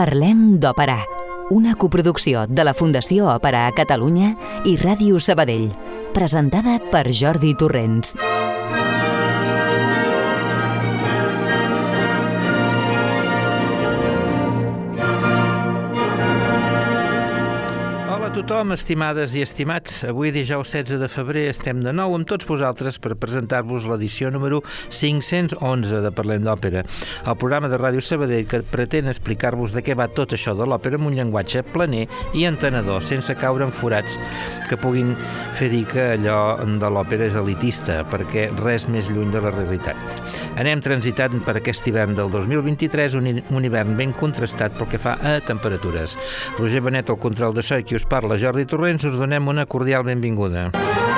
Parlem d'Òpera, una coproducció de la Fundació Òpera a Catalunya i Ràdio Sabadell, presentada per Jordi Torrents. Tothom, estimades i estimats. Avui, dijous 16 de febrer, estem de nou amb tots vosaltres per presentar-vos l'edició número 511 de Parlem d'Òpera, el programa de Ràdio Sabadell que pretén explicar-vos de què va tot això de l'òpera amb un llenguatge planer i entenedor, sense caure en forats que puguin fer dir que allò de l'òpera és elitista, perquè res més lluny de la realitat. Anem transitant per aquest hivern del 2023, un, hivern ben contrastat pel que fa a temperatures. Roger Benet, el control d'això i qui us parla, Jordi Torrents, us donem una cordial benvinguda. Hem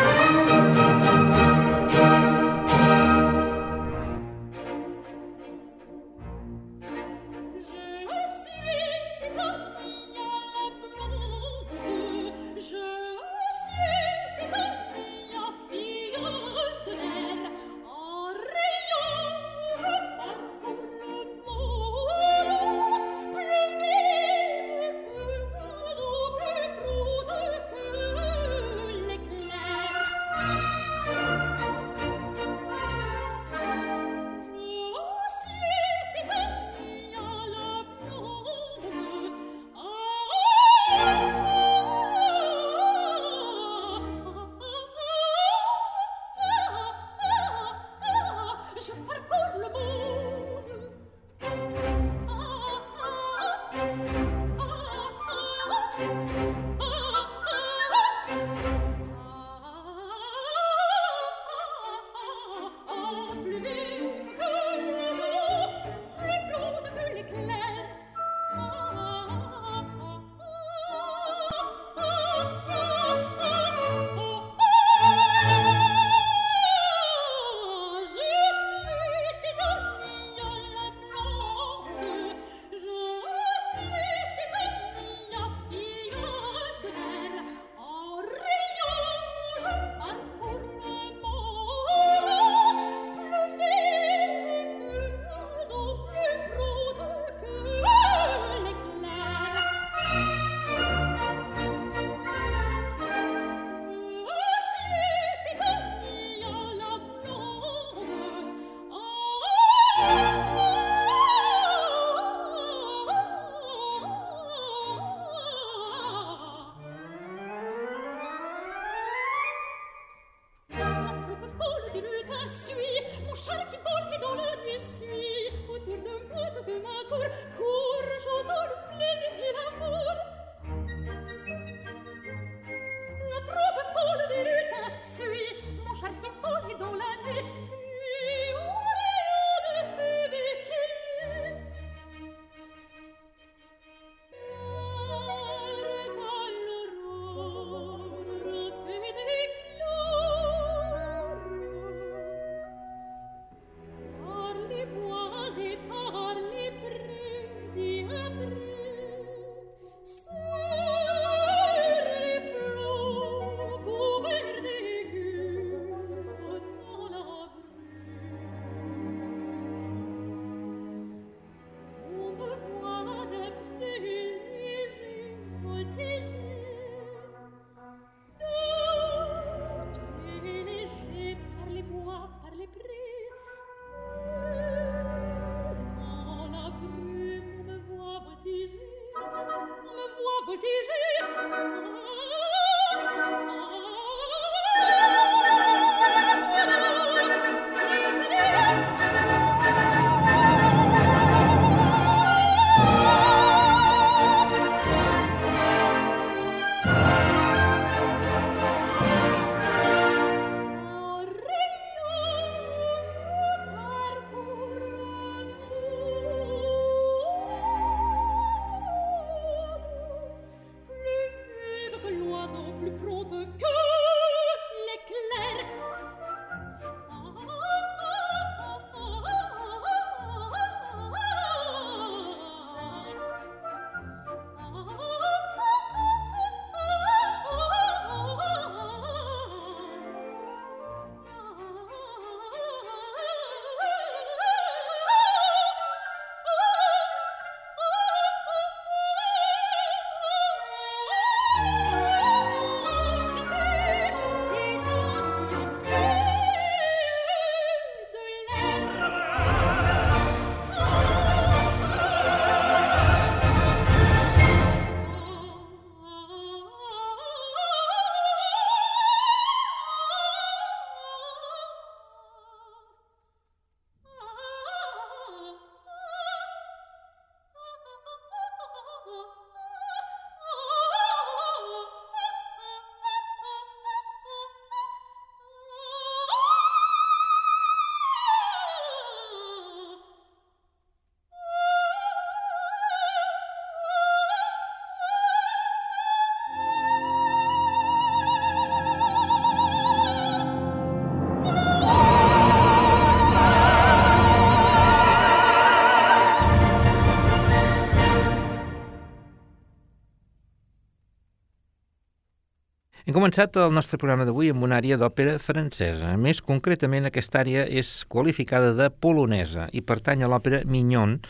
començat el nostre programa d'avui amb una àrea d'òpera francesa. Més concretament, aquesta àrea és qualificada de polonesa i pertany a l'òpera Mignon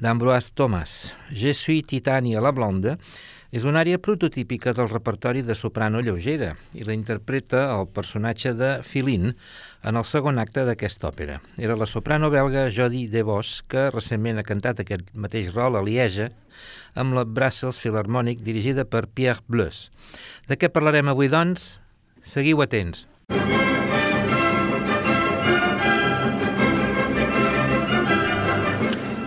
d'Ambroise Thomas. Je suis Titania la Blonde és una àrea prototípica del repertori de soprano lleugera i la interpreta el personatge de Philin en el segon acte d'aquesta òpera. Era la soprano belga Jodie Debos que recentment ha cantat aquest mateix rol a Lieja amb la Brussels Philharmonic dirigida per Pierre Bleus. De què parlarem avui, doncs? Seguiu atents.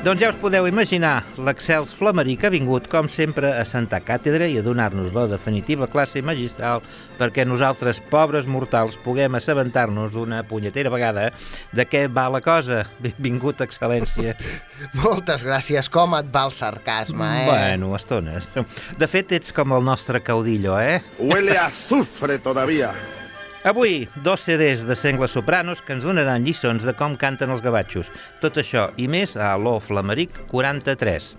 Doncs ja us podeu imaginar, l'excels Flameric ha vingut, com sempre, a Santa Càtedra i a donar-nos la definitiva classe magistral perquè nosaltres, pobres mortals, puguem assabentar-nos d'una punyetera vegada de què va la cosa. Benvingut, excel·lència. Moltes gràcies. Com et va el sarcasme, eh? Bueno, estones. De fet, ets com el nostre caudillo, eh? Huele a azufre todavía. Avui, dos CDs de sengles sopranos que ens donaran lliçons de com canten els gavatxos. Tot això i més a Aló Flameric 43.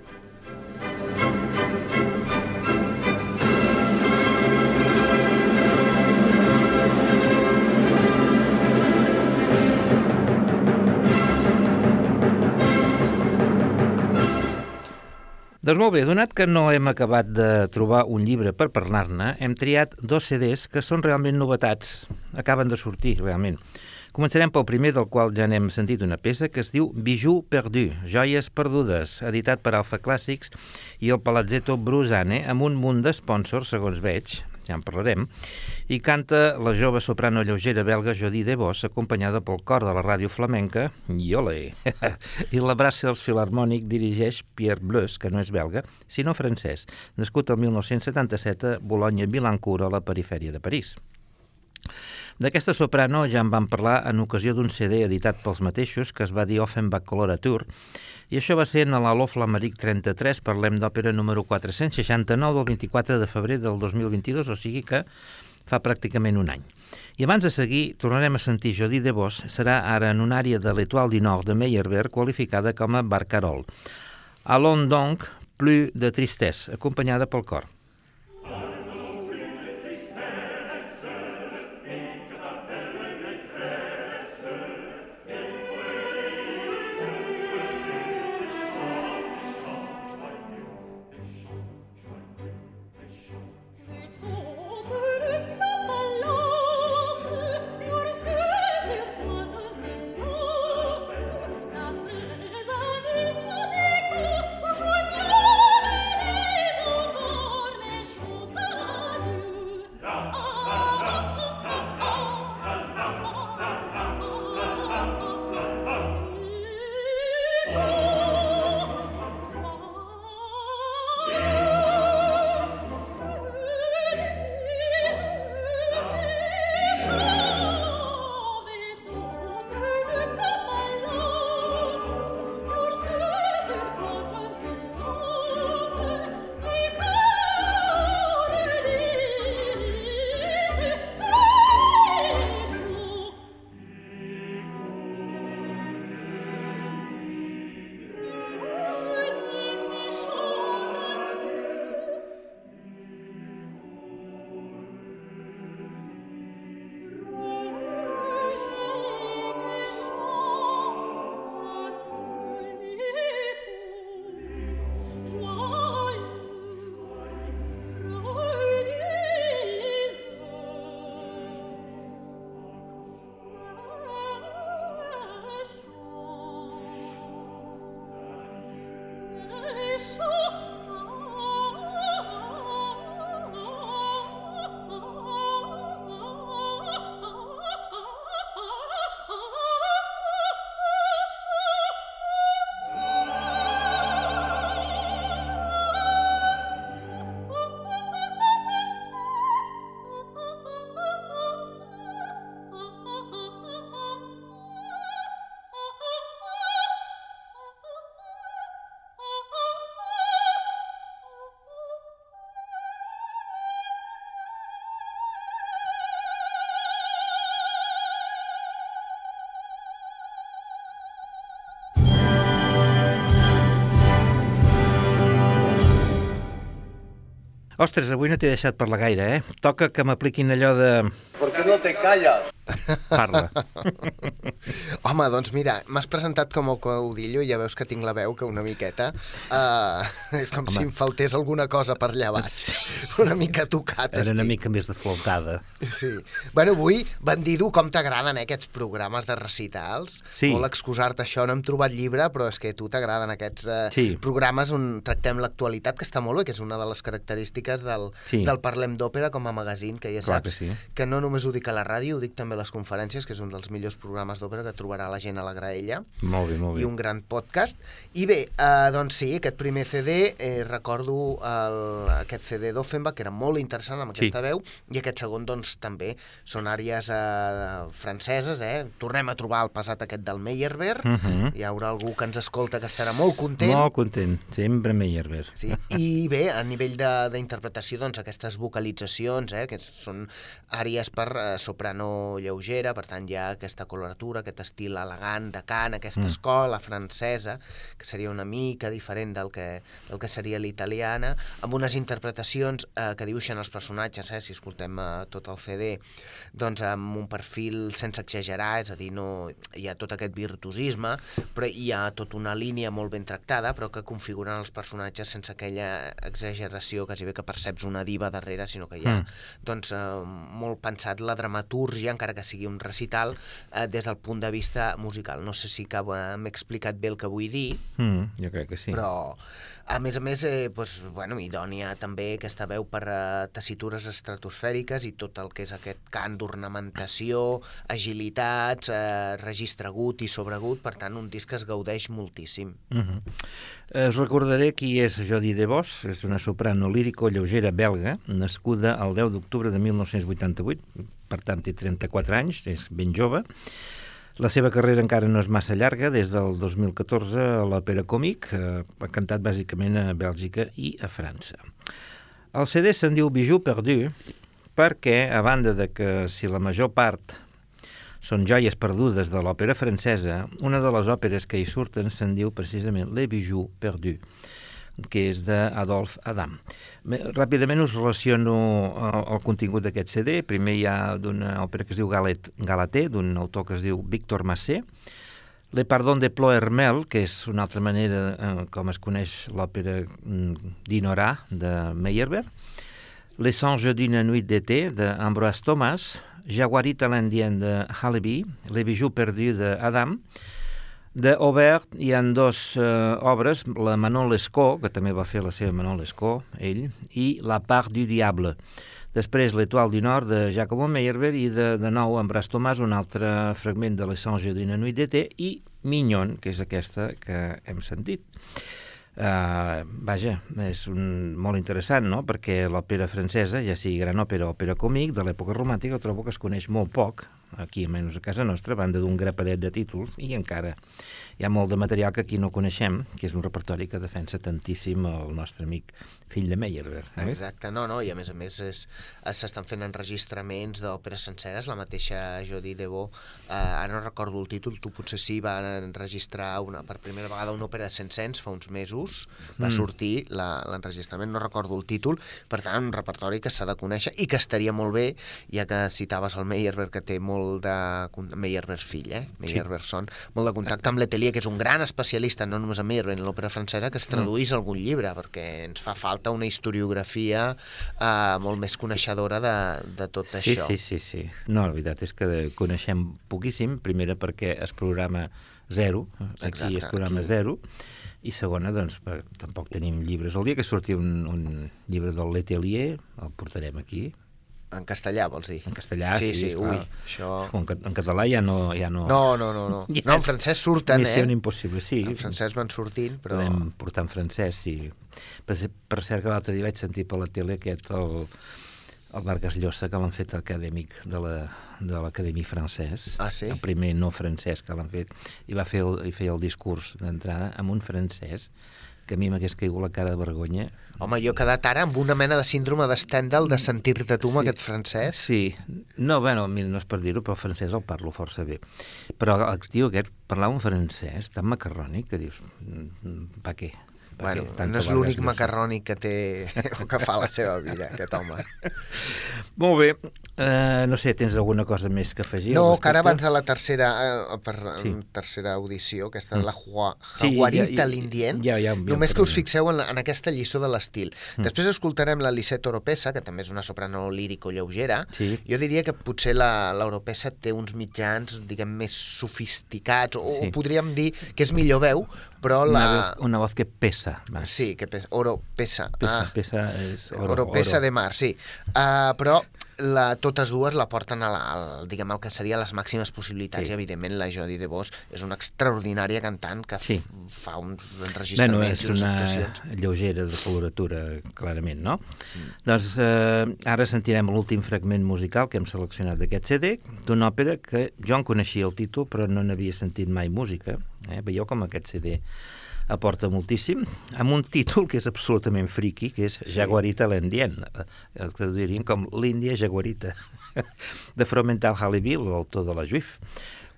Doncs molt bé, donat que no hem acabat de trobar un llibre per parlar-ne, hem triat dos CDs que són realment novetats, acaben de sortir realment. Començarem pel primer, del qual ja n'hem sentit una peça, que es diu Bijou perdu, joies perdudes, editat per Alfa Clàssics i el Palazzetto Brusane, amb un munt d'esponsors, segons veig, ja en parlarem, i canta la jove soprano lleugera belga Jodie Debos, acompanyada pel cor de la ràdio flamenca, i ole! I la Brussels Philharmonic dirigeix Pierre Bleus, que no és belga, sinó francès, nascut el 1977 a Boulogne-Billancourt, a la perifèria de París. D'aquesta soprano ja en vam parlar en ocasió d'un CD editat pels mateixos que es va dir Offenbach Coloratur i això va ser en l'Aló Flameric 33, parlem d'òpera número 469 del 24 de febrer del 2022, o sigui que fa pràcticament un any. I abans de seguir, tornarem a sentir Jodie de Vos, serà ara en una àrea de l'Etoile du Nord de Meyerbeer qualificada com a Barcarol. Allons donc, plus de tristesse, acompanyada pel cor. Ostres, avui no t'he deixat parlar gaire, eh? Toca que m'apliquin allò de... ¿Por qué no te callas? Parla. Home, doncs mira, m'has presentat com a caudillo i ja veus que tinc la veu que una miqueta... Uh, és com Home. si em faltés alguna cosa per allà baix. Sí. Una mica tocat Era estic. una mica més de flautada. Sí. Bueno, avui, bandido, com t'agraden eh, aquests programes de recitals? Sí. Molt excusar-te això, no hem trobat llibre, però és que a tu t'agraden aquests eh, Sí. programes on tractem l'actualitat, que està molt bé, que és una de les característiques del, Sí. del Parlem d'Òpera com a magazín, que ja Clar saps que sí. que no només ho dic a la ràdio, ho dic també a les conferències, que és un dels millors programes d'òpera que trobarà la gent a la graella Molt bé, molt bé. i un gran podcast. I bé, eh, doncs sí, aquest primer CD, eh, recordo el, aquest CD d'Offenbach, que era molt interessant amb aquesta Sí. veu, i aquest segon, doncs, també són àries eh, franceses, eh? Tornem a trobar el passat aquest del Meyerbeer, Mhm. hi haurà algú que ens escolta que estarà molt content. Molt content, sempre Meyerbeer. Sí. I bé, a nivell de- d'interpretació, doncs aquestes vocalitzacions, eh, que són àries per eh, soprano lleugera, per tant hi ha aquesta coloratura, aquest estil elegant de cant, aquesta mm. escola francesa, que seria una mica diferent del que, del que seria l'italiana, amb unes interpretacions eh, que dibuixen els personatges, eh, si escoltem eh, tot el CD, doncs amb un perfil sense exagerar, és a dir, no, hi ha tot aquest virtuosisme, però hi ha tota una línia molt ben tractada, però que configuren els personatges sense aquella exageració, quasi bé que perceps una diva darrere, sinó que hi ha Mm. doncs, eh, molt pensat la dramatúrgia, encara que sigui un recital, eh, des del punt de vista musical. No sé si que eh, m'he explicat bé el que vull dir, Mm, jo crec que sí. però a més a més, eh, doncs, bueno, idònia també aquesta veu per a tessitures estratosfèriques i tot el que és aquest cant d'ornamentació, agilitats, eh, registre agut i sobregut, per tant, un disc que es gaudeix moltíssim. Uh -huh. Us recordaré qui és Jodie DeVos, és una soprano lírico-lleugera belga, nascuda el 10 d'octubre de 1988, per tant té 34 anys, és ben jove. La seva carrera encara no és massa llarga, des del 2014 a l'òpera còmic, eh, ha cantat bàsicament a Bèlgica i a França. El CD se'n diu Bijou Perdu perquè, a banda de que si la major part són joies perdudes de l'òpera francesa, una de les òperes que hi surten se'n diu precisament Les Bijoux Perdus, que és d'Adolphe Adam. Ràpidament us relaciono el, el contingut d'aquest CD. Primer hi ha d'una òpera que es diu Galet, Galaté, d'un autor que es diu Victor Massé, Le Pardon de Ploermel, que és una altra manera eh, com es coneix l'òpera mm, d'Inorà de Meyerbeer, Les songes d'une nuit d'été d'Ambroise Thomas, Jaguarita l'Indien de Halaby, Les bijoux perdus d'Adam, de Aubert hi han dos eh, obres, la Manon Lescaut, que també va fer la seva Manon Lescaut, ell, i La part du diable. Després l'Etoile du Nord de Jacobo Meyerbeer i de, de nou Ambroise Thomas, un altre fragment de Les songes d'une nuit d'été i Mignon, que és aquesta que hem sentit. Uh, vaja, és un, molt interessant, no?, perquè l'òpera francesa, ja sigui gran òpera o òpera còmic, de l'època romàntica, trobo que es coneix molt poc, aquí, almenys a casa nostra, a banda d'un grapadet de títols, i encara hi ha molt de material que aquí no coneixem, que és un repertori que defensa tantíssim el nostre amic fill de Meyerbeer. Eh? Exacte, no, no, i a més a més és- s'estan fent enregistraments d'òperes senceres, la mateixa Jodie Debò, eh, ara no recordo el títol, tu potser sí, va enregistrar una, per primera vegada una òpera de Saint-Saëns fa uns mesos, va Mm. sortir la- l'enregistrament, no recordo el títol, per tant, un repertori que s'ha de conèixer i que estaria molt bé, ja que citaves el Meyerbeer, que té molt de... Meyerbeer fill, eh? Meyerbeer son, molt de contacte amb l'Atelier, que és un gran especialista, no només en Meyerbeer, en l'òpera francesa, que es traduís Mm. algun llibre, perquè ens fa falta una historiografia eh, molt més coneixedora de, de tot Sí, això. sí, sí, sí. No, la veritat és que coneixem poquíssim, primera perquè es programa zero, aquí Exacte, es programa aquí. zero, i segona, doncs, tampoc tenim llibres. El dia que surti un, un llibre del Letelier, el portarem aquí, En castellà, vols dir? en castellà, sí, sí, sí, ui, això... En, ca- en català ja no... Ja no, No, no, no, no. Ja No, en francès surten, Missió eh? impossible, sí. En francès van sortint, però... Podem portar en francès, sí. Per, per cert que l'altre dia vaig sentir per la tele aquest, el, el Vargas Llosa, que l'han fet acadèmic de la de l'Acadèmia francès, Ah, sí? el primer no francès que l'han fet, i va fer el, i feia el discurs d'entrada amb un francès que a mi m'hagués caigut la cara de vergonya. Home, jo he quedat ara amb una mena de síndrome de Stendhal de sentir-te tu amb Sí. aquest francès. Sí, no, bueno, mira, no és per dir-ho, però el francès el parlo força bé. Però el tio aquest parlava un francès tan macarrònic que dius, pa què? Bueno, no és l'únic macarrònic que té o que fa la seva vida, aquest home. Molt bé, uh, no sé, tens alguna cosa més que afegir? No, que ara abans de la tercera, eh, per, Sí. sí. tercera audició, aquesta de la Sí, Jaguarita ja- ja- l'Indient, ja- ja- ja només ho que us fixeu en, la, en aquesta lliçó de l'estil. Mm. Després escoltarem la Lisette Oropesa, que també és una soprano lírico lleugera. Sí. Jo diria que potser la- l'Oropesa té uns mitjans, diguem, més sofisticats, o, Sí. o podríem dir que és millor veu, però Una, la... voz, una voz que pesa. Va. Sí, que pesa, Oropesa. Pesa, ah. pesa és oro, Oropesa oro. de mar, sí. Uh, però la, totes dues la porten a la, al, diguem, el que seria les màximes possibilitats Sí. i evidentment la Jodie de Vos és una extraordinària cantant que Sí. fa uns Bueno, enregistraments és i unes una actuacions. lleugera de coloratura, clarament, no? Sí. Doncs eh, ara sentirem l'últim fragment musical que hem seleccionat d'aquest CD, d'una òpera que jo en coneixia el títol, però no n'havia sentit mai música. Eh? Veieu com aquest CD aporta moltíssim, amb un títol que és absolutament friqui, que és sí. Jaguarita l'Indien, eh, el que dirien com l'Índia Jaguarita, de Fromental Halibil, l'autor de la Juif.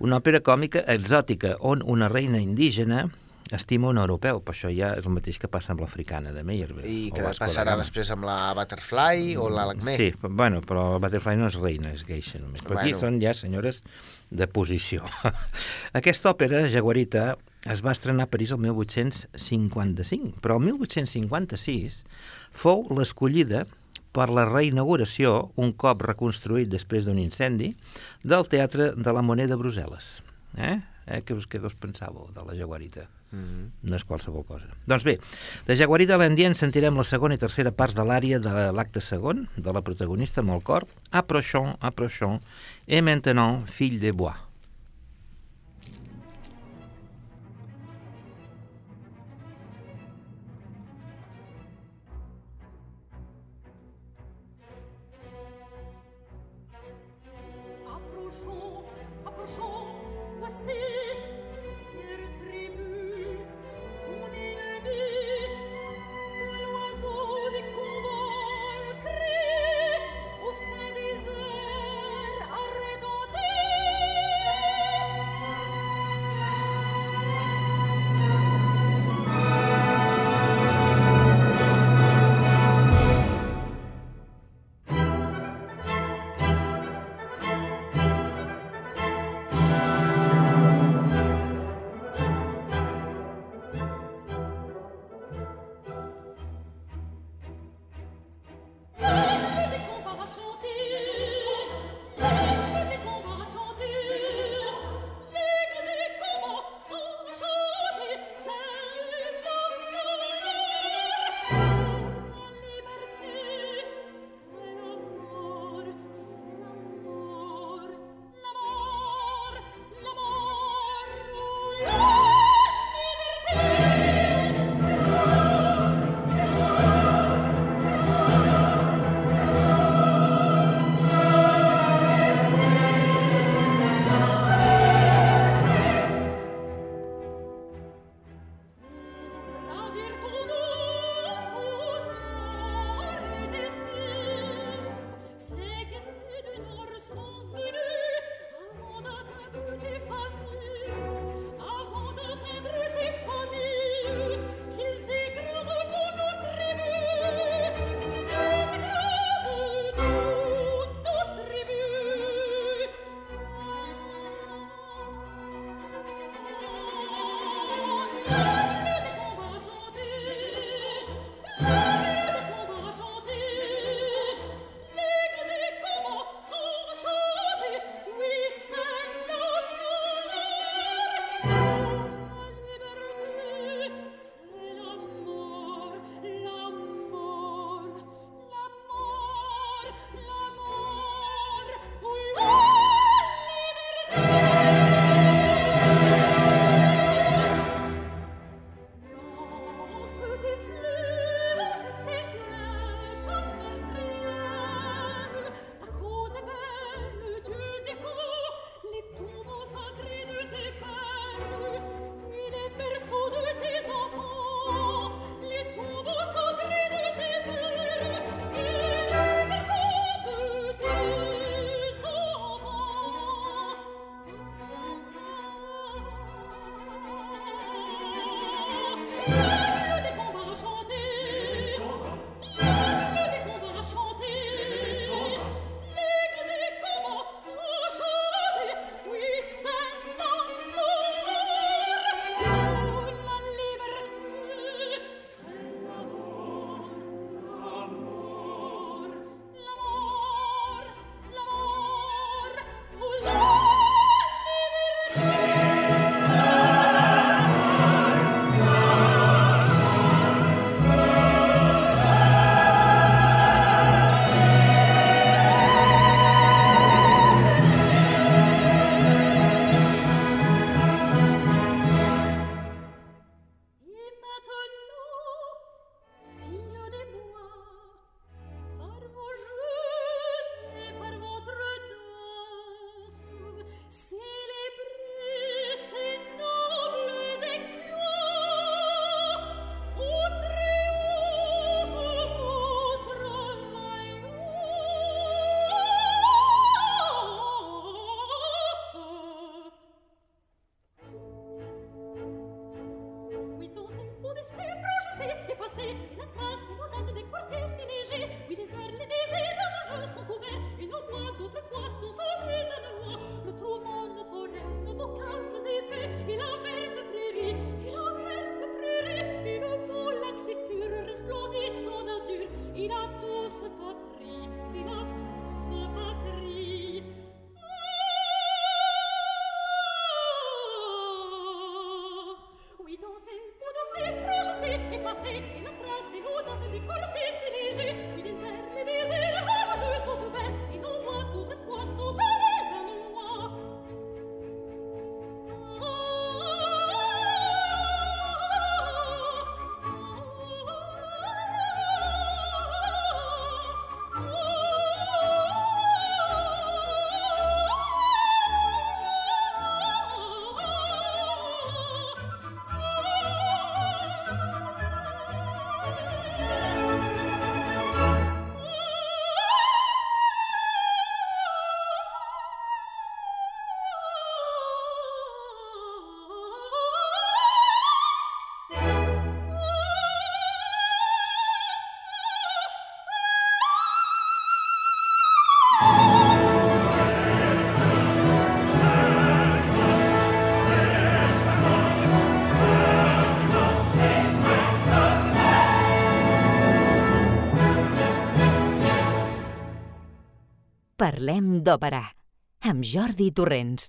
Una òpera còmica exòtica on una reina indígena estima un europeu, per això ja és el mateix que passa amb l'africana de Meyerbeer. I que passarà després amb la Butterfly o l'Alacmé. Sí, bueno, però el Butterfly no és reina, és geisha només. Però aquí Bueno. són ja senyores de posició. Aquesta òpera, Jaguarita, es va estrenar a París el 1855, però el 1856 fou l'escollida per la reinauguració, un cop reconstruït després d'un incendi, del Teatre de la Moneda de Brussel·les. Eh? eh? Què, què us pensàveu de la Jaguarita? Mm -hmm. No és qualsevol cosa. Doncs bé, de Jaguarita l'Endient sentirem la segona i tercera parts de l'àrea de l'acte segon, de la protagonista amb el cor, Approchons, approchons, et maintenant, fille de bois. il a casse, a des courses, c'est léger, Parlem d'òpera, amb Jordi Torrents.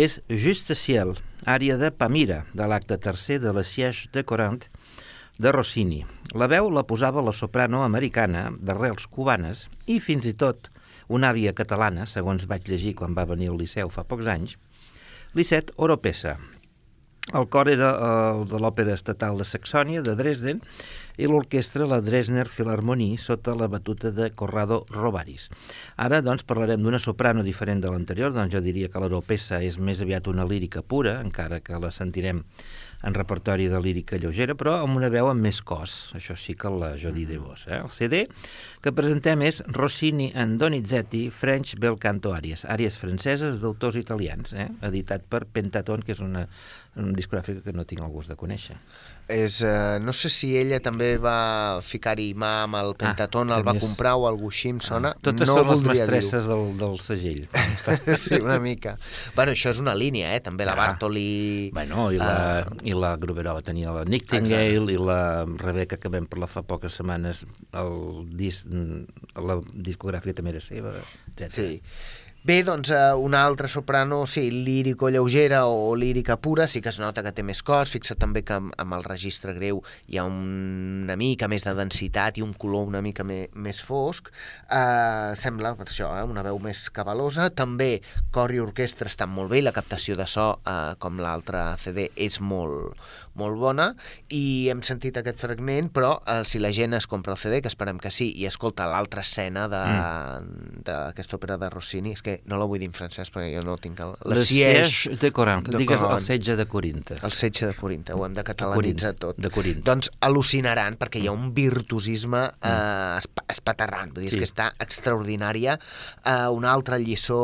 És Juste Ciel, àrea de Pamira, de l'acte tercer de la Siège de Corant de Rossini. La veu la posava la soprano americana d'arrels cubanes i fins i tot una àvia catalana, segons vaig llegir quan va venir al Liceu fa pocs anys, Lisset Oropesa. El cor era el de l'Òpera Estatal de Saxònia, de Dresden, i l'orquestra la Dresdner Philharmonie sota la batuta de Corrado Robaris. Ara, doncs, parlarem d'una soprano diferent de l'anterior, doncs jo diria que l'Oropesa és més aviat una lírica pura, encara que la sentirem en repertori de lírica lleugera, però amb una veu amb més cos. Això sí que la Jodie de Vos. Eh? El CD que presentem és Rossini and Donizetti French Bel Canto Àries, àries franceses d'autors italians, eh? editat per Pentaton, que és una, una discogràfica que no tinc el gust de conèixer. És, uh, no sé si ella també va ficar-hi mà amb el Pentaton, Ah, el va comprar o algú així, em sona. Totes no són les mestresses del, del segell. sí, una mica. Bueno, això és una línia, eh? També la Clar. Bartoli... Bueno, i la, Ah. I la Gruberova tenia la Nightingale i la Rebeca, que vam parlar fa poques setmanes, el disc, la discogràfica també era seva, etc. Sí. Bé, doncs eh, una altra soprano, sí, lírico lleugera o lírica pura, sí que es nota que té més cos, fixa't també que amb, el registre greu hi ha un, una mica més de densitat i un color una mica me, més fosc, eh, sembla per això, eh, una veu més cabalosa, també cor i orquestra estan molt bé la captació de so, eh, com l'altre CD, és molt, molt bona i hem sentit aquest fragment, però eh, si la gent es compra el CD, que esperem que sí, i escolta l'altra escena de- d'aquesta òpera de Rossini, és que no la vull dir en francès perquè jo no tinc el... Le siège de Corinthe, de digues el setge de Corinthe. El setge de Corinta, ho hem de catalanitzar Corint, tot. de Corint. Doncs al·lucinaran, perquè hi ha un virtuosisme eh, espa- espaterrant, vull dir, Sí. que està extraordinària. Eh, una altra lliçó,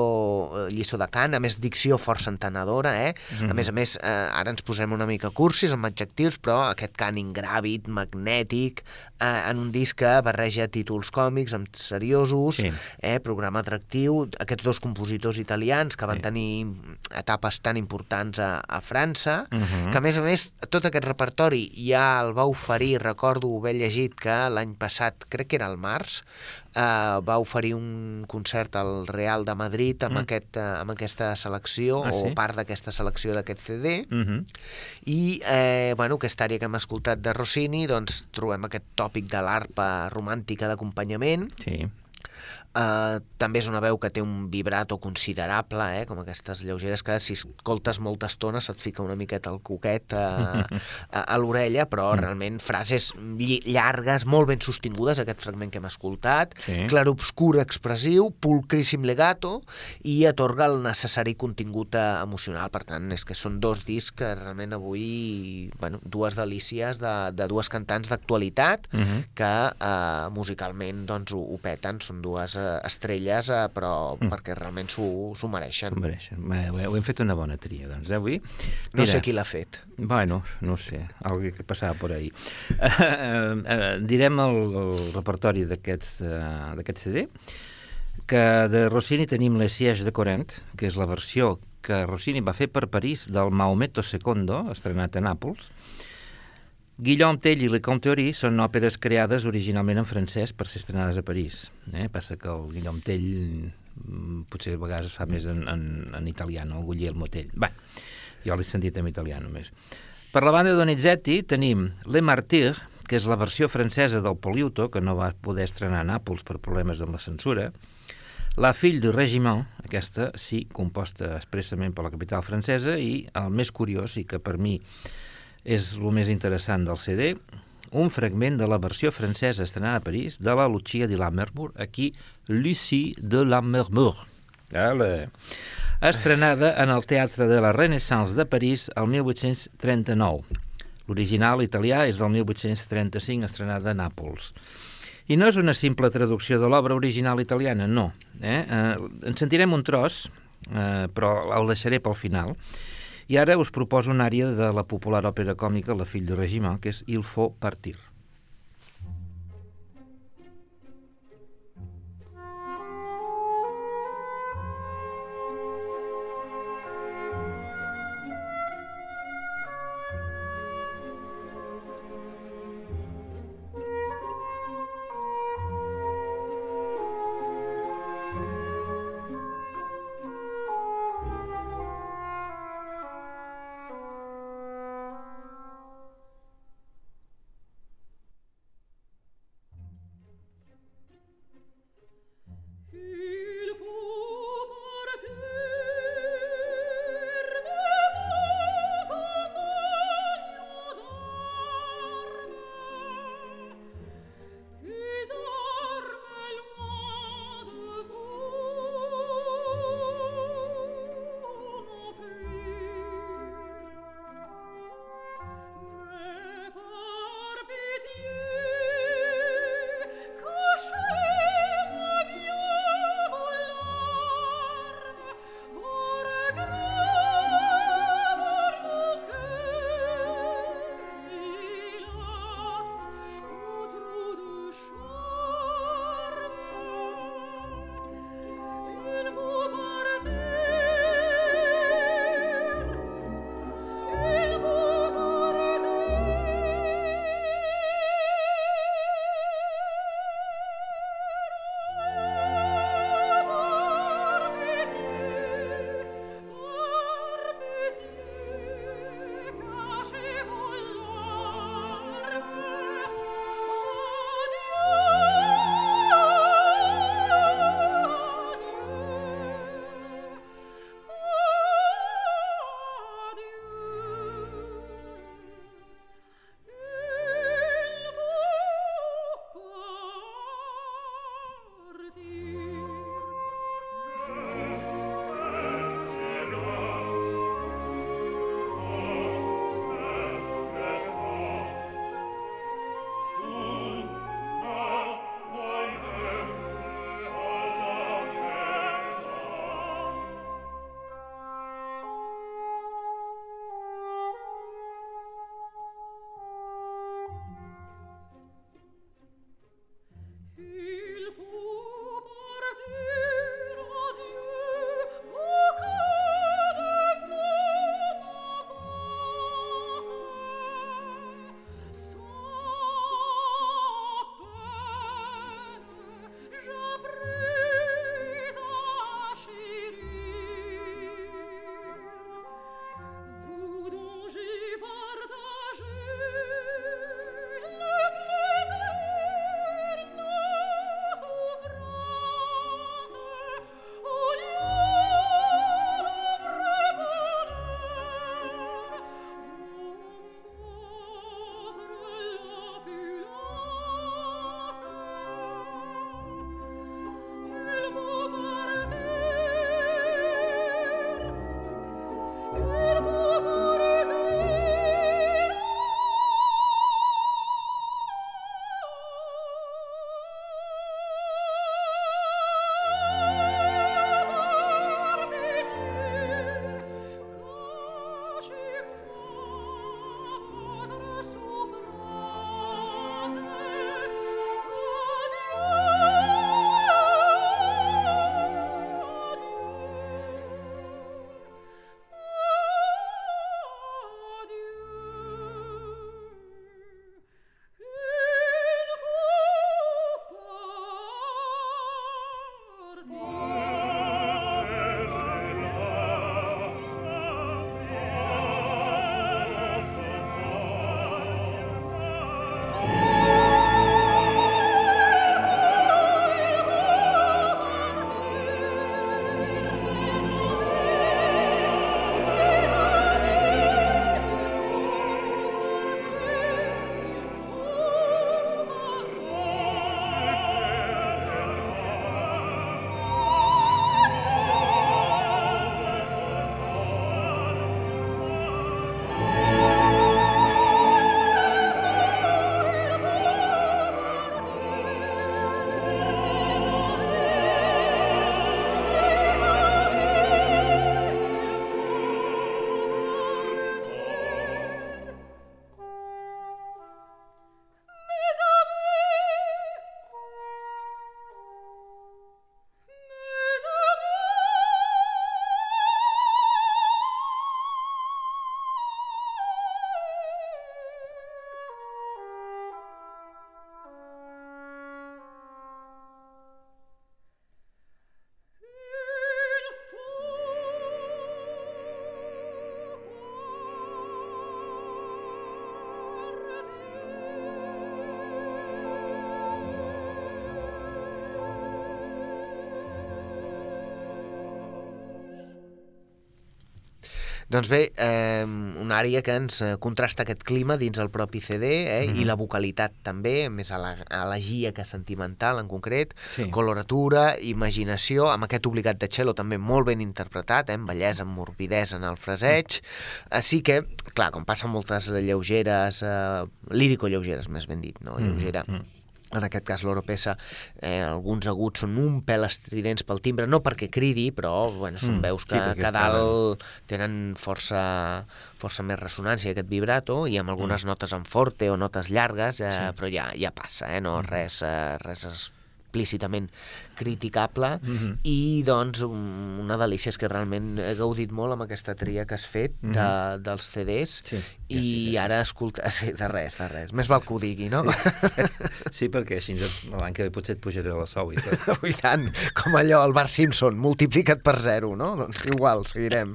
eh, lliçó de cant, a més dicció força entenedora, eh? A més a més, eh, ara ens posem una mica cursis amb adjectius, però aquest cant ingràvid, magnètic, eh, en un disc que barreja títols còmics amb seriosos, Sí. eh, programa atractiu, aquests dos compositors italians que van Sí. tenir etapes tan importants a, a França, Mhm. que a més a més tot aquest repertori ja el va oferir, recordo haver llegit que l'any passat, crec que era el març, eh, va oferir un concert al Real de Madrid amb, Mm. aquest, eh, amb aquesta selecció, Ah, o sí? part d'aquesta selecció d'aquest CD, Uh -huh. i eh, bueno, aquesta àrea que hem escoltat de Rossini, doncs trobem aquest tòpic de l'arpa romàntica d'acompanyament, Sí. Uh, també és una veu que té un vibrato considerable, eh? com aquestes lleugeres que si escoltes molta estona se't fica una miqueta el coquet a, a, a l'orella, però Mm. realment frases llargues, molt ben sostingudes, aquest fragment que hem escoltat, Sí. clarobscur expressiu, pulcríssim legato, i atorga el necessari contingut eh, emocional. Per tant, és que són dos discs que realment avui, bueno, dues delícies de, de dues cantants d'actualitat, Mhm. que eh, musicalment doncs, ho, ho peten, són dues eh, estrelles, eh, però Mm. perquè realment s'ho mereixen. S'ho mereixen. Ho ho hem fet una bona tria, doncs, eh, avui. No sé qui l'ha fet. Bueno, no sé, algo que passava por ahí. Uh, uh, direm el, el repertori uh, d'aquest CD, que de Rossini tenim Les Sièges de Corint, que és la versió que Rossini va fer per París del Maometto II, estrenat a Nàpols. Guillaume Tell i Le Conteori són òperes creades originalment en francès per ser estrenades a París. Eh? Passa que el Guillaume Tell mm, potser a vegades fa més en, en, en italià, no? el Guglielmo Tell. Bé, jo l'he sentit en italià només. Per la banda de Donizetti tenim Le Martyr, que és la versió francesa del Poliuto, que no va poder estrenar a Nàpols per problemes amb la censura, La Fille du Régiment, aquesta sí, composta expressament per la capital francesa, i el més curiós, i que per mi és el més interessant del CD, un fragment de la versió francesa estrenada a París de la Lucia de Lammermoor, aquí Lucie de Lammermoor, Vale. estrenada en el Teatre de la Renaissance de París el 1839. L'original italià és del 1835, estrenada a Nàpols. I no és una simple traducció de l'obra original italiana, no. Eh? Eh, en sentirem un tros, eh, però el deixaré pel final. I ara us proposo una àrea de la popular òpera còmica La fill du règiment, que és Il faut partir. Doncs bé, eh, una àrea que ens eh, contrasta aquest clima dins el propi CD eh, i la vocalitat també, més a la, elegia que sentimental en concret, Sí. coloratura, imaginació, amb aquest obligat de cello també molt ben interpretat, eh, amb bellesa, amb morbidesa en el fraseig. Així que, clar, com passa moltes lleugeres, eh, lírico-lleugeres, més ben dit, no? Lleugera. En aquest cas, l'Oropesa, eh, alguns aguts són un pèl estridents pel timbre, no perquè cridi, però bueno, són Mm, veus sí, que, perquè que dalt tenen força, força més ressonància, aquest vibrato, i amb algunes notes en forte o notes llargues, eh, Sí. però ja ja passa, eh? no res, eh, res explícitament criticable, Mhm. i doncs un- una delícia és que realment he gaudit molt amb aquesta tria que has fet de, dels CDs, Mhm. Sí, ja i sí, ja sí. ara escolta... Sí, de res, de res. Més val que ho digui, no? Sí, perquè així l'any que ve potser et pujaré la sou i tot. I tant, com allò, el Bar Simpson, multiplica't per zero, no? Doncs igual, seguirem.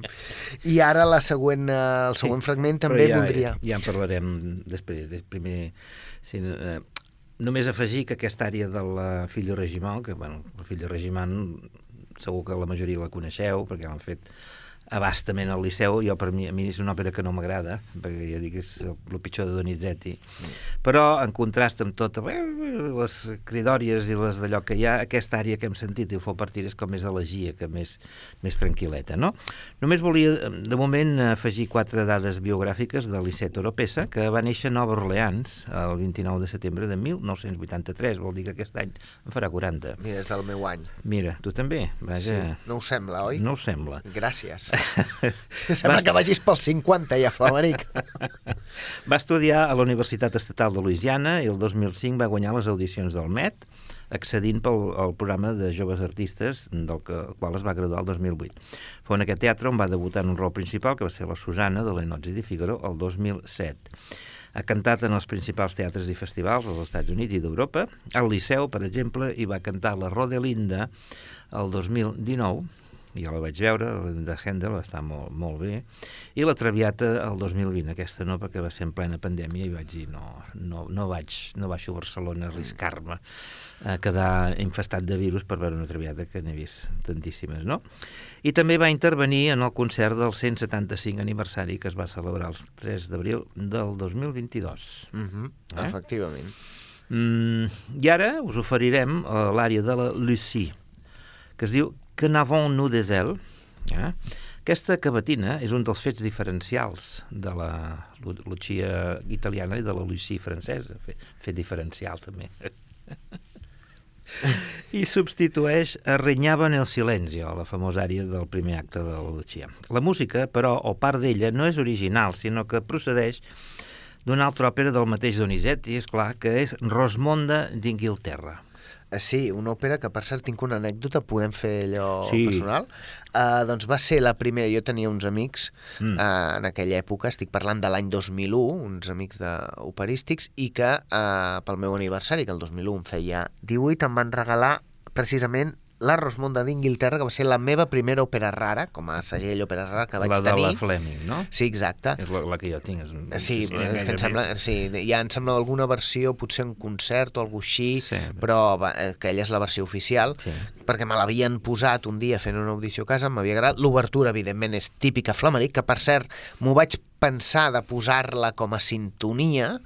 I ara la següent, eh, el següent fragment també ja, voldria... Ja en parlarem després. Des, primer, si, eh, només afegir que aquesta àrea de la Fillo Regimant, que bueno, la Fillo Regimant segur que la majoria la coneixeu perquè l'han fet abastament al Liceu, jo per mi, a mi és una òpera que no m'agrada, perquè ja dic és el, pitjor de Donizetti, però en contrast amb tot eh, les cridòries i les d'allò que hi ha, aquesta àrea que hem sentit, i fou partir és com més elegia, que més, més tranquil·leta, no? Només volia, de moment, afegir quatre dades biogràfiques de Lisset Oropesa, que va néixer a Nova Orleans el 29 de setembre de 1983, vol dir que aquest any en farà 40. Mira, és del meu any. Mira, tu també, vaja... Sí, no ho sembla, oi? No ho sembla. Gràcies. Sembla que vagis pel 50 ja, Flamaric. Va estudiar a la Universitat Estatal de Louisiana i el 2005 va guanyar les audicions del MET, accedint pel al programa de joves artistes, del que, el qual es va graduar el 2008. Fou en aquest teatre on va debutar en un rol principal, que va ser la Susana de l'Enotzi de Figaro, el 2007. Ha cantat en els principals teatres i festivals dels Estats Units i d'Europa. Al Liceu, per exemple, hi va cantar la Rodelinda el 2019, ja la vaig veure, la de Handel, està molt, molt bé, i la Traviata el 2020, aquesta no, perquè va ser en plena pandèmia i vaig dir, no, no, no vaig, no baixo a Barcelona a arriscar-me a quedar infestat de virus per veure una Traviata que n'he vist tantíssimes, no? I també va intervenir en el concert del 175 aniversari que es va celebrar el 3 d'abril del 2022. Mm -hmm. Eh? Efectivament. Mm, I ara us oferirem uh, l'àrea de la Lucie, que es diu Que n'avons-nous des elle? Eh? Aquesta cavatina és un dels fets diferencials de la Lu- Lucia italiana i de la Lucie francesa, fet, fet diferencial també. I substitueix a Renyava en el Silenzio, la famosa àrea del primer acte de la Lucia. La música, però, o part d'ella, no és original, sinó que procedeix d'una altra òpera del mateix Donizetti, és clar, que és Rosmonda d'Inglaterra. Eh, Sí, una òpera que per cert tinc una anècdota, podem fer allò Sí. personal. Uh, doncs va ser la primera, jo tenia uns amics Mm. mm. uh, en aquella època, estic parlant de l'any 2001, uns amics de operístics, i que uh, pel meu aniversari, que el 2001 em feia 18, em van regalar precisament la Rosmonda d'Inglaterra, que va ser la meva primera òpera rara, com a segell òpera rara que vaig la de tenir. la Fleming, no? Sí, exacte. És la, la que jo tinc. És, Sí, és és que em sembla, sí, ja em sembla alguna versió, potser un concert o alguna així, Sí. però va, eh, aquella és la versió oficial, Sí. perquè me l'havien posat un dia fent una audició a casa, m'havia agradat. L'obertura, evidentment, és típica flameric, que per cert m'ho vaig pensar de posar-la com a sintonia,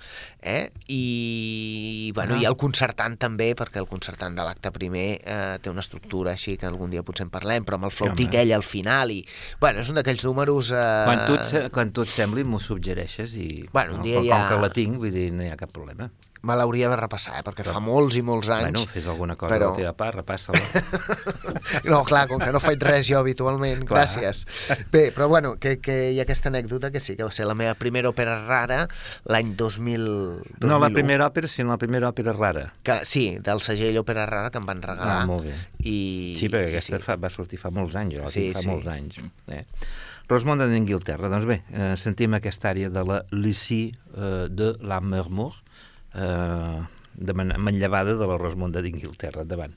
eh? i, bueno, Ah. i el concertant també, perquè el concertant de l'acte primer eh, té una estructura així que algun dia potser en parlem, però amb el flautic home. ell al final, i bueno, és un d'aquells números... Eh, Quan tu, et, quan tu et sembli, m'ho suggereixes i... Bueno, un dia com, ja- com que la tinc, vull dir, no hi ha cap problema. Me l'hauria de repassar, eh? perquè fa molts i molts anys... Bueno, fes alguna cosa però- però... de la teva part, repassa-la. No, clar, com que no faig res jo habitualment, Clar. gràcies. Bé, però bueno, que, que hi ha aquesta anècdota que sí que va ser la meva primera òpera rara l'any 2000, 2001. no la primera òpera, sinó la primera òpera rara. Que, sí, del segell òpera rara que em van regalar. Ah, molt bé. I, Sí, perquè aquesta fa, va sortir fa molts anys, jo Sí, fa sí. molts anys. Eh? Rosmonda d'Inglaterra. Doncs bé, eh, sentim aquesta àrea de la Lucie eh, de la Murmur, eh, de man manllevada de la Rosmonda d'Inglaterra. Endavant.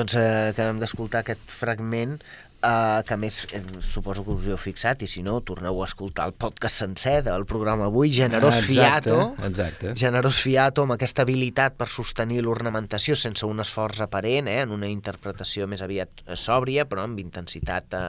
Doncs eh, acabem d'escoltar aquest fragment eh, que a més eh, suposo que us heu fixat i si no, torneu a escoltar el podcast sencer del programa avui, Generós Ah, exacte, Fiato exacte. Generós Fiato amb aquesta habilitat per sostenir l'ornamentació sense un esforç aparent, eh, en una interpretació més aviat eh, sòbria però amb intensitat eh,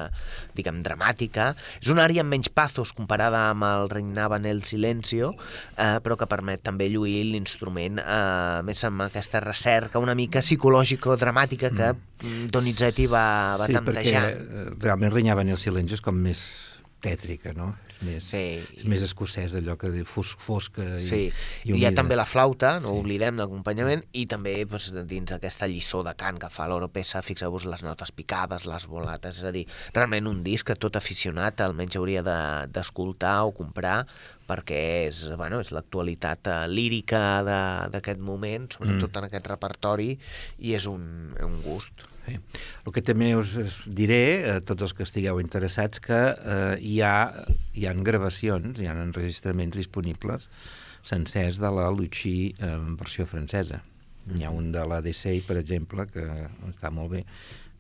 diguem dramàtica és una àrea amb menys pathos comparada amb el Regnava nel Silencio eh, però que permet també lluir l'instrument eh, més amb aquesta recerca una mica psicològica o dramàtica que mm. Donizetti va, va sí, temptejar perquè eh, realment Renyava en el silenci és com més tètrica, no? És més, Sí. és més escocès, allò que fos, fosca i, Sí, i i hi ha humida. també la flauta, no sí. oblidem, d'acompanyament, i també doncs, dins d'aquesta lliçó de cant que fa l'Oropesa, fixeu-vos les notes picades, les volates, és a dir, realment un disc que tot aficionat almenys hauria de- d'escoltar o comprar perquè és, bueno, és l'actualitat eh, lírica de- d'aquest moment, sobretot mm. en aquest repertori, i és un, un gust. Sí. El que també us, diré, a tots els que estigueu interessats, que eh, hi, ha, hi ha gravacions, hi ha enregistraments disponibles sencers de la Lucci eh, en versió francesa. Hi ha un de la Dessay, per exemple, que està molt bé,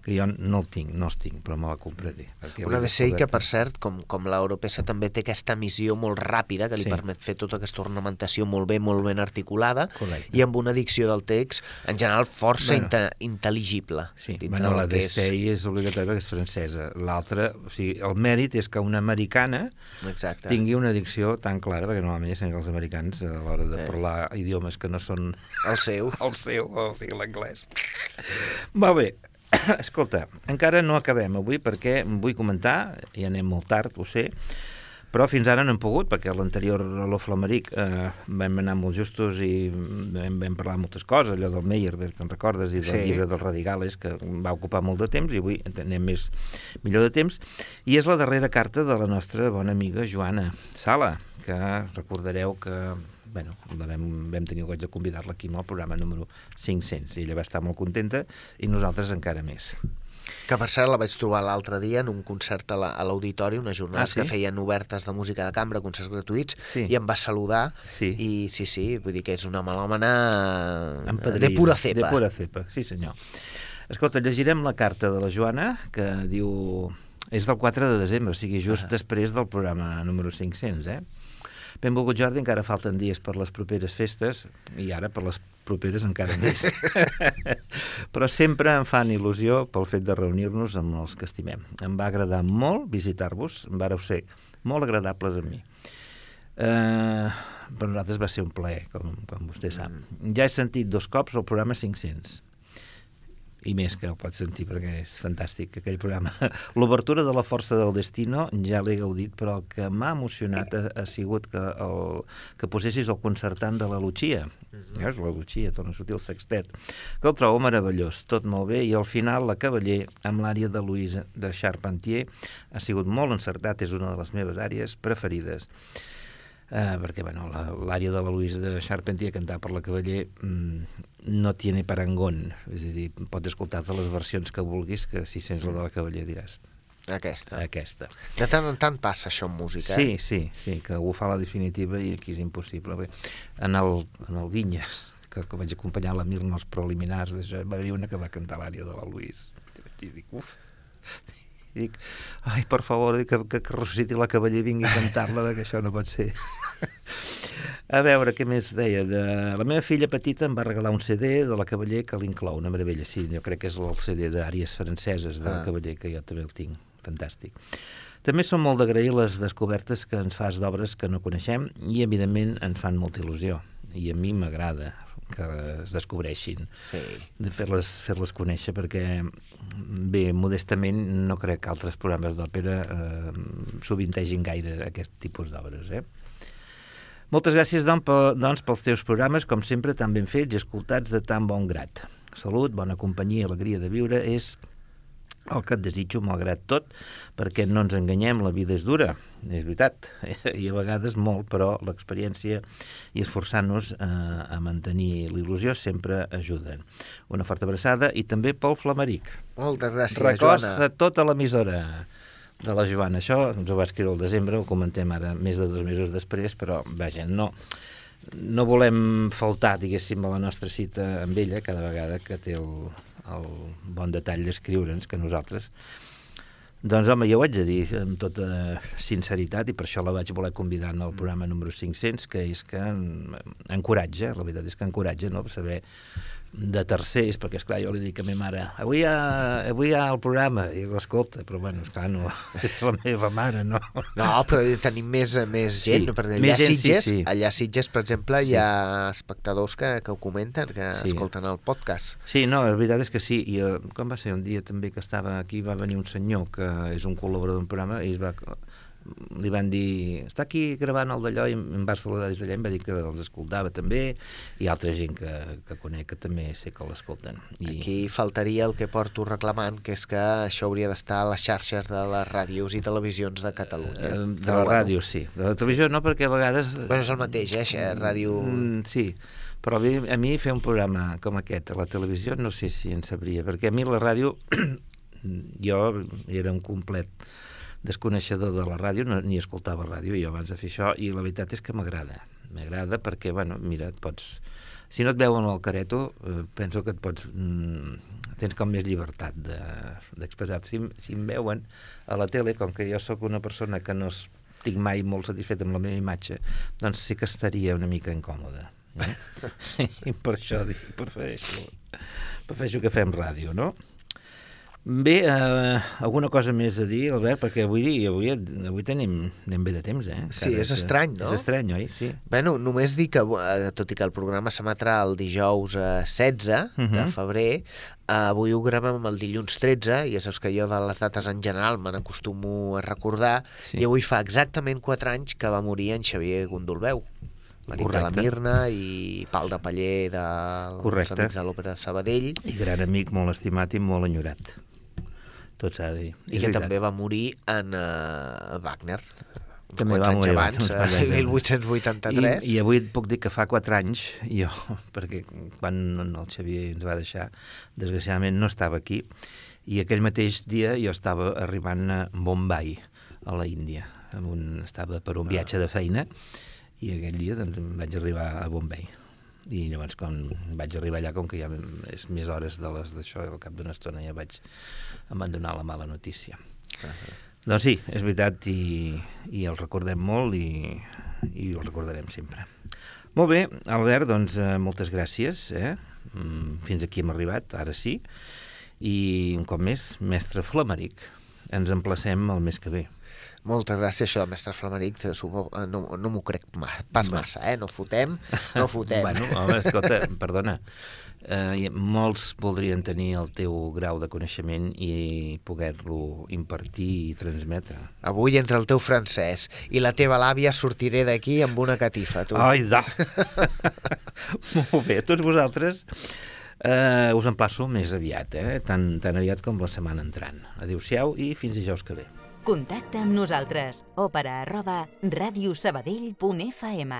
que jo no el tinc, no els tinc, però me la compraré. Una ser que, per cert, com, com l'Europesa també té aquesta missió molt ràpida que li Sí. permet fer tota aquesta ornamentació molt bé, molt ben articulada Correcte. i amb una dicció del text, en general, força Bueno. inte intel·ligible. Sí, bueno, la que és- és obligatori perquè és francesa. L'altra, o sigui, el mèrit és que una americana Exacte. tingui una dicció tan clara, perquè normalment ja que els americans, a l'hora de Eh. parlar idiomes que no són El seu. el seu, o sigui, l'anglès. Molt bé, escolta, encara no acabem avui perquè vull comentar, i anem molt tard, ho sé, però fins ara no hem pogut, perquè l'anterior a l'Oflameric eh, vam anar molt justos i vam, vam parlar moltes coses, allò del Meyerbeer, te'n recordes, i del Sí. llibre dels Radigales, que va ocupar molt de temps, i avui anem més millor de temps, i és la darrera carta de la nostra bona amiga Joana Sala, que recordareu que bueno, la vam, vam tenir el goig de convidar-la aquí al programa número 500 i ella va estar molt contenta i nosaltres encara més. Que per cert la vaig trobar l'altre dia en un concert a la- l'auditori, unes jornades Ah, sí? que feien obertes de música de cambra, concerts gratuïts, Sí. i em va saludar, Sí. i sí, sí, vull dir que és una melòmana Empedrida. de pura cepa. De pura cepa, sí senyor. Escolta, llegirem la carta de la Joana, que diu... És del 4 de desembre, o sigui, just després del programa número 500, eh? Benvolgut Jordi, encara falten dies per les properes festes, i ara per les properes encara més. Però sempre em fan il·lusió pel fet de reunir-nos amb els que estimem. Em va agradar molt visitar-vos, em vareu ser molt agradables a mi. Eh, per nosaltres va ser un plaer, com, com vostè sap. Ja he sentit dos cops el programa 500 i més que el pots sentir perquè és fantàstic aquell programa. L'obertura de la força del destino ja l'he gaudit, però el que m'ha emocionat ha, ha sigut que, el, que posessis el concertant de la Lucia. Veus, la Lucia, torna a sortir el sextet. Que el trobo meravellós, tot molt bé, i al final la Cavaller, amb l'àrea de Louise de Charpentier, ha sigut molt encertat, és una de les meves àrees preferides. Uh, perquè bueno, l'àrea de la Louise de Charpentier cantar per la Cavaller mm, no tiene parangón és a dir, pots escoltar-te les versions que vulguis que si sents la de la Cavaller diràs Aquesta. aquesta De tant en tant passa això en música. sí, Eh? sí, sí, que algú fa la definitiva i aquí és impossible Bé, en el, en el Vinyes que, que vaig acompanyar la Mirna als preliminars d'això, va haver una que va cantar l'àrea de la Louise i dic, uf i dic, ai, per favor, que, que, que ressusciti la cavaller i vingui a cantar-la, que això no pot ser. A veure, què més deia? De... La meva filla petita em va regalar un CD de la Cavaller que l'inclou, una meravella, sí, jo crec que és el CD d'àries franceses de la Ah. Cavaller, que jo també el tinc, fantàstic. També som molt d'agrair les descobertes que ens fas d'obres que no coneixem i, evidentment, ens fan molta il·lusió. I a mi m'agrada que es descobreixin Sí. de fer-les fer conèixer perquè bé, modestament no crec que altres programes d'òpera eh, sovintegin gaire aquest tipus d'obres eh? Moltes gràcies doncs, pe- doncs pels teus programes com sempre tan ben fets i escoltats de tan bon grat Salut, bona companyia i alegria de viure és el que et desitjo malgrat tot, perquè no ens enganyem, la vida és dura, és veritat, i a vegades molt, però l'experiència i esforçant-nos eh, a mantenir l'il·lusió sempre ajuden. Una forta abraçada i també pel Flamaric. Moltes gràcies, Records Joana. a tota l'emissora de la Joana. Això ens ho va escriure el desembre, ho comentem ara més de dos mesos després, però vaja, no, no volem faltar, diguéssim, a la nostra cita amb ella cada vegada que té el, el bon detall d'escriure'ns que nosaltres doncs home, jo ho haig de dir amb tota sinceritat i per això la vaig voler convidar en el programa número 500 que és que en- encoratja, la veritat és que encoratja no? saber de tercers, perquè esclar jo li dic a ma mare avui hi ha, avui hi ha el programa i l'escolta, però bueno, esclar, no, és la meva mare, no? No, però tenim més, més gent, Sí, perquè més allà a gent, sí, Sitges, sí. allà a Sitges, per exemple, Sí. hi ha espectadors que, que ho comenten, que Sí. escolten el podcast. Sí, no, la veritat és que sí. I, eh, com va ser un dia també que estava aquí, va venir un senyor que és un col·laborador d'un programa i es va, li van dir, està aquí gravant el d'allò i em va saludar des d'allà, em va dir que els escoltava també i altra gent que, que conec que també sé que l'escolten. I... Aquí faltaria el que porto reclamant, que és que això hauria d'estar a les xarxes de les ràdios i televisions de Catalunya. Eh, de la ràdio, sí. De la televisió no, perquè a vegades... Bueno, és el mateix, eh? això, Ràdio... Mm, sí, però a mi, a mi fer un programa com aquest a la televisió no sé si en sabria, perquè a mi la ràdio, jo era un complet desconeixedor de la ràdio, no, ni escoltava ràdio jo abans de fer això, i la veritat és que m'agrada. M'agrada perquè, bueno, mira, et pots... Si no et veuen al careto, eh, penso que et pots... Mm, tens com més llibertat de- d'expressar-te. si, em- si em veuen a la tele, com que jo sóc una persona que no estic mai molt satisfet amb la meva imatge, doncs sí que estaria una mica incòmode. Eh? I per això dic, prefereixo, prefereixo que fem ràdio, no? Bé, eh, alguna cosa més a dir, Albert? Perquè avui, avui, avui tenim, anem bé de temps, eh? Sí, Encara és que- estrany, no? És estrany, oi? Sí. Bueno, només dir que, eh, tot i que el programa s'emetrà el dijous eh, 16 de Mhm. febrer, eh, avui ho gravem el dilluns 13, i ja saps que jo de les dates en general me n'acostumo a recordar, Sí. i avui fa exactament 4 anys que va morir en Xavier Gondolbeu, marit de la Correcte. Mirna i pal de paller dels Correcte. Amics de l'Òpera de Sabadell, I gran amic, molt estimat i molt enyorat. Tot s'ha de dir. i És que veritat. també va morir en uh, Wagner. També va morir abans, eh, abans. 1883. I, I avui et puc dir que fa 4 anys, jo, perquè quan el Xavier ens va deixar, desgraciadament no estava aquí, i aquell mateix dia jo estava arribant a Bombay, a la Índia. Amb un, estava per un viatge de feina, i aquell dia doncs, vaig arribar a Bombay. I llavors, quan vaig arribar allà, com que ja és més hores de les d'això, al cap d'una estona ja vaig abandonar la mala notícia. Doncs sí, és veritat, i, i els recordem molt i, i els recordarem sempre. Molt bé, Albert, doncs eh, moltes gràcies. Eh? Mm, Fins aquí hem arribat, ara sí. I un cop més, mestre Flamaric, ens emplacem el mes que ve. Moltes gràcies, això del mestre Flamaric, eh, no, no m'ho crec pas massa, eh? No fotem, no fotem. Bueno, home, escolta, perdona, eh, molts voldrien tenir el teu grau de coneixement i poder-lo impartir i transmetre. Avui entre el teu francès i la teva làvia sortiré d'aquí amb una catifa, tu. Ai, da! Molt bé, tots vosaltres eh, us emplaço més aviat, eh? tan, tan aviat com la setmana entrant. Adéu-siau i fins dijous que ve. Contacta amb nosaltres. Òpera arroba radiosabadell.fm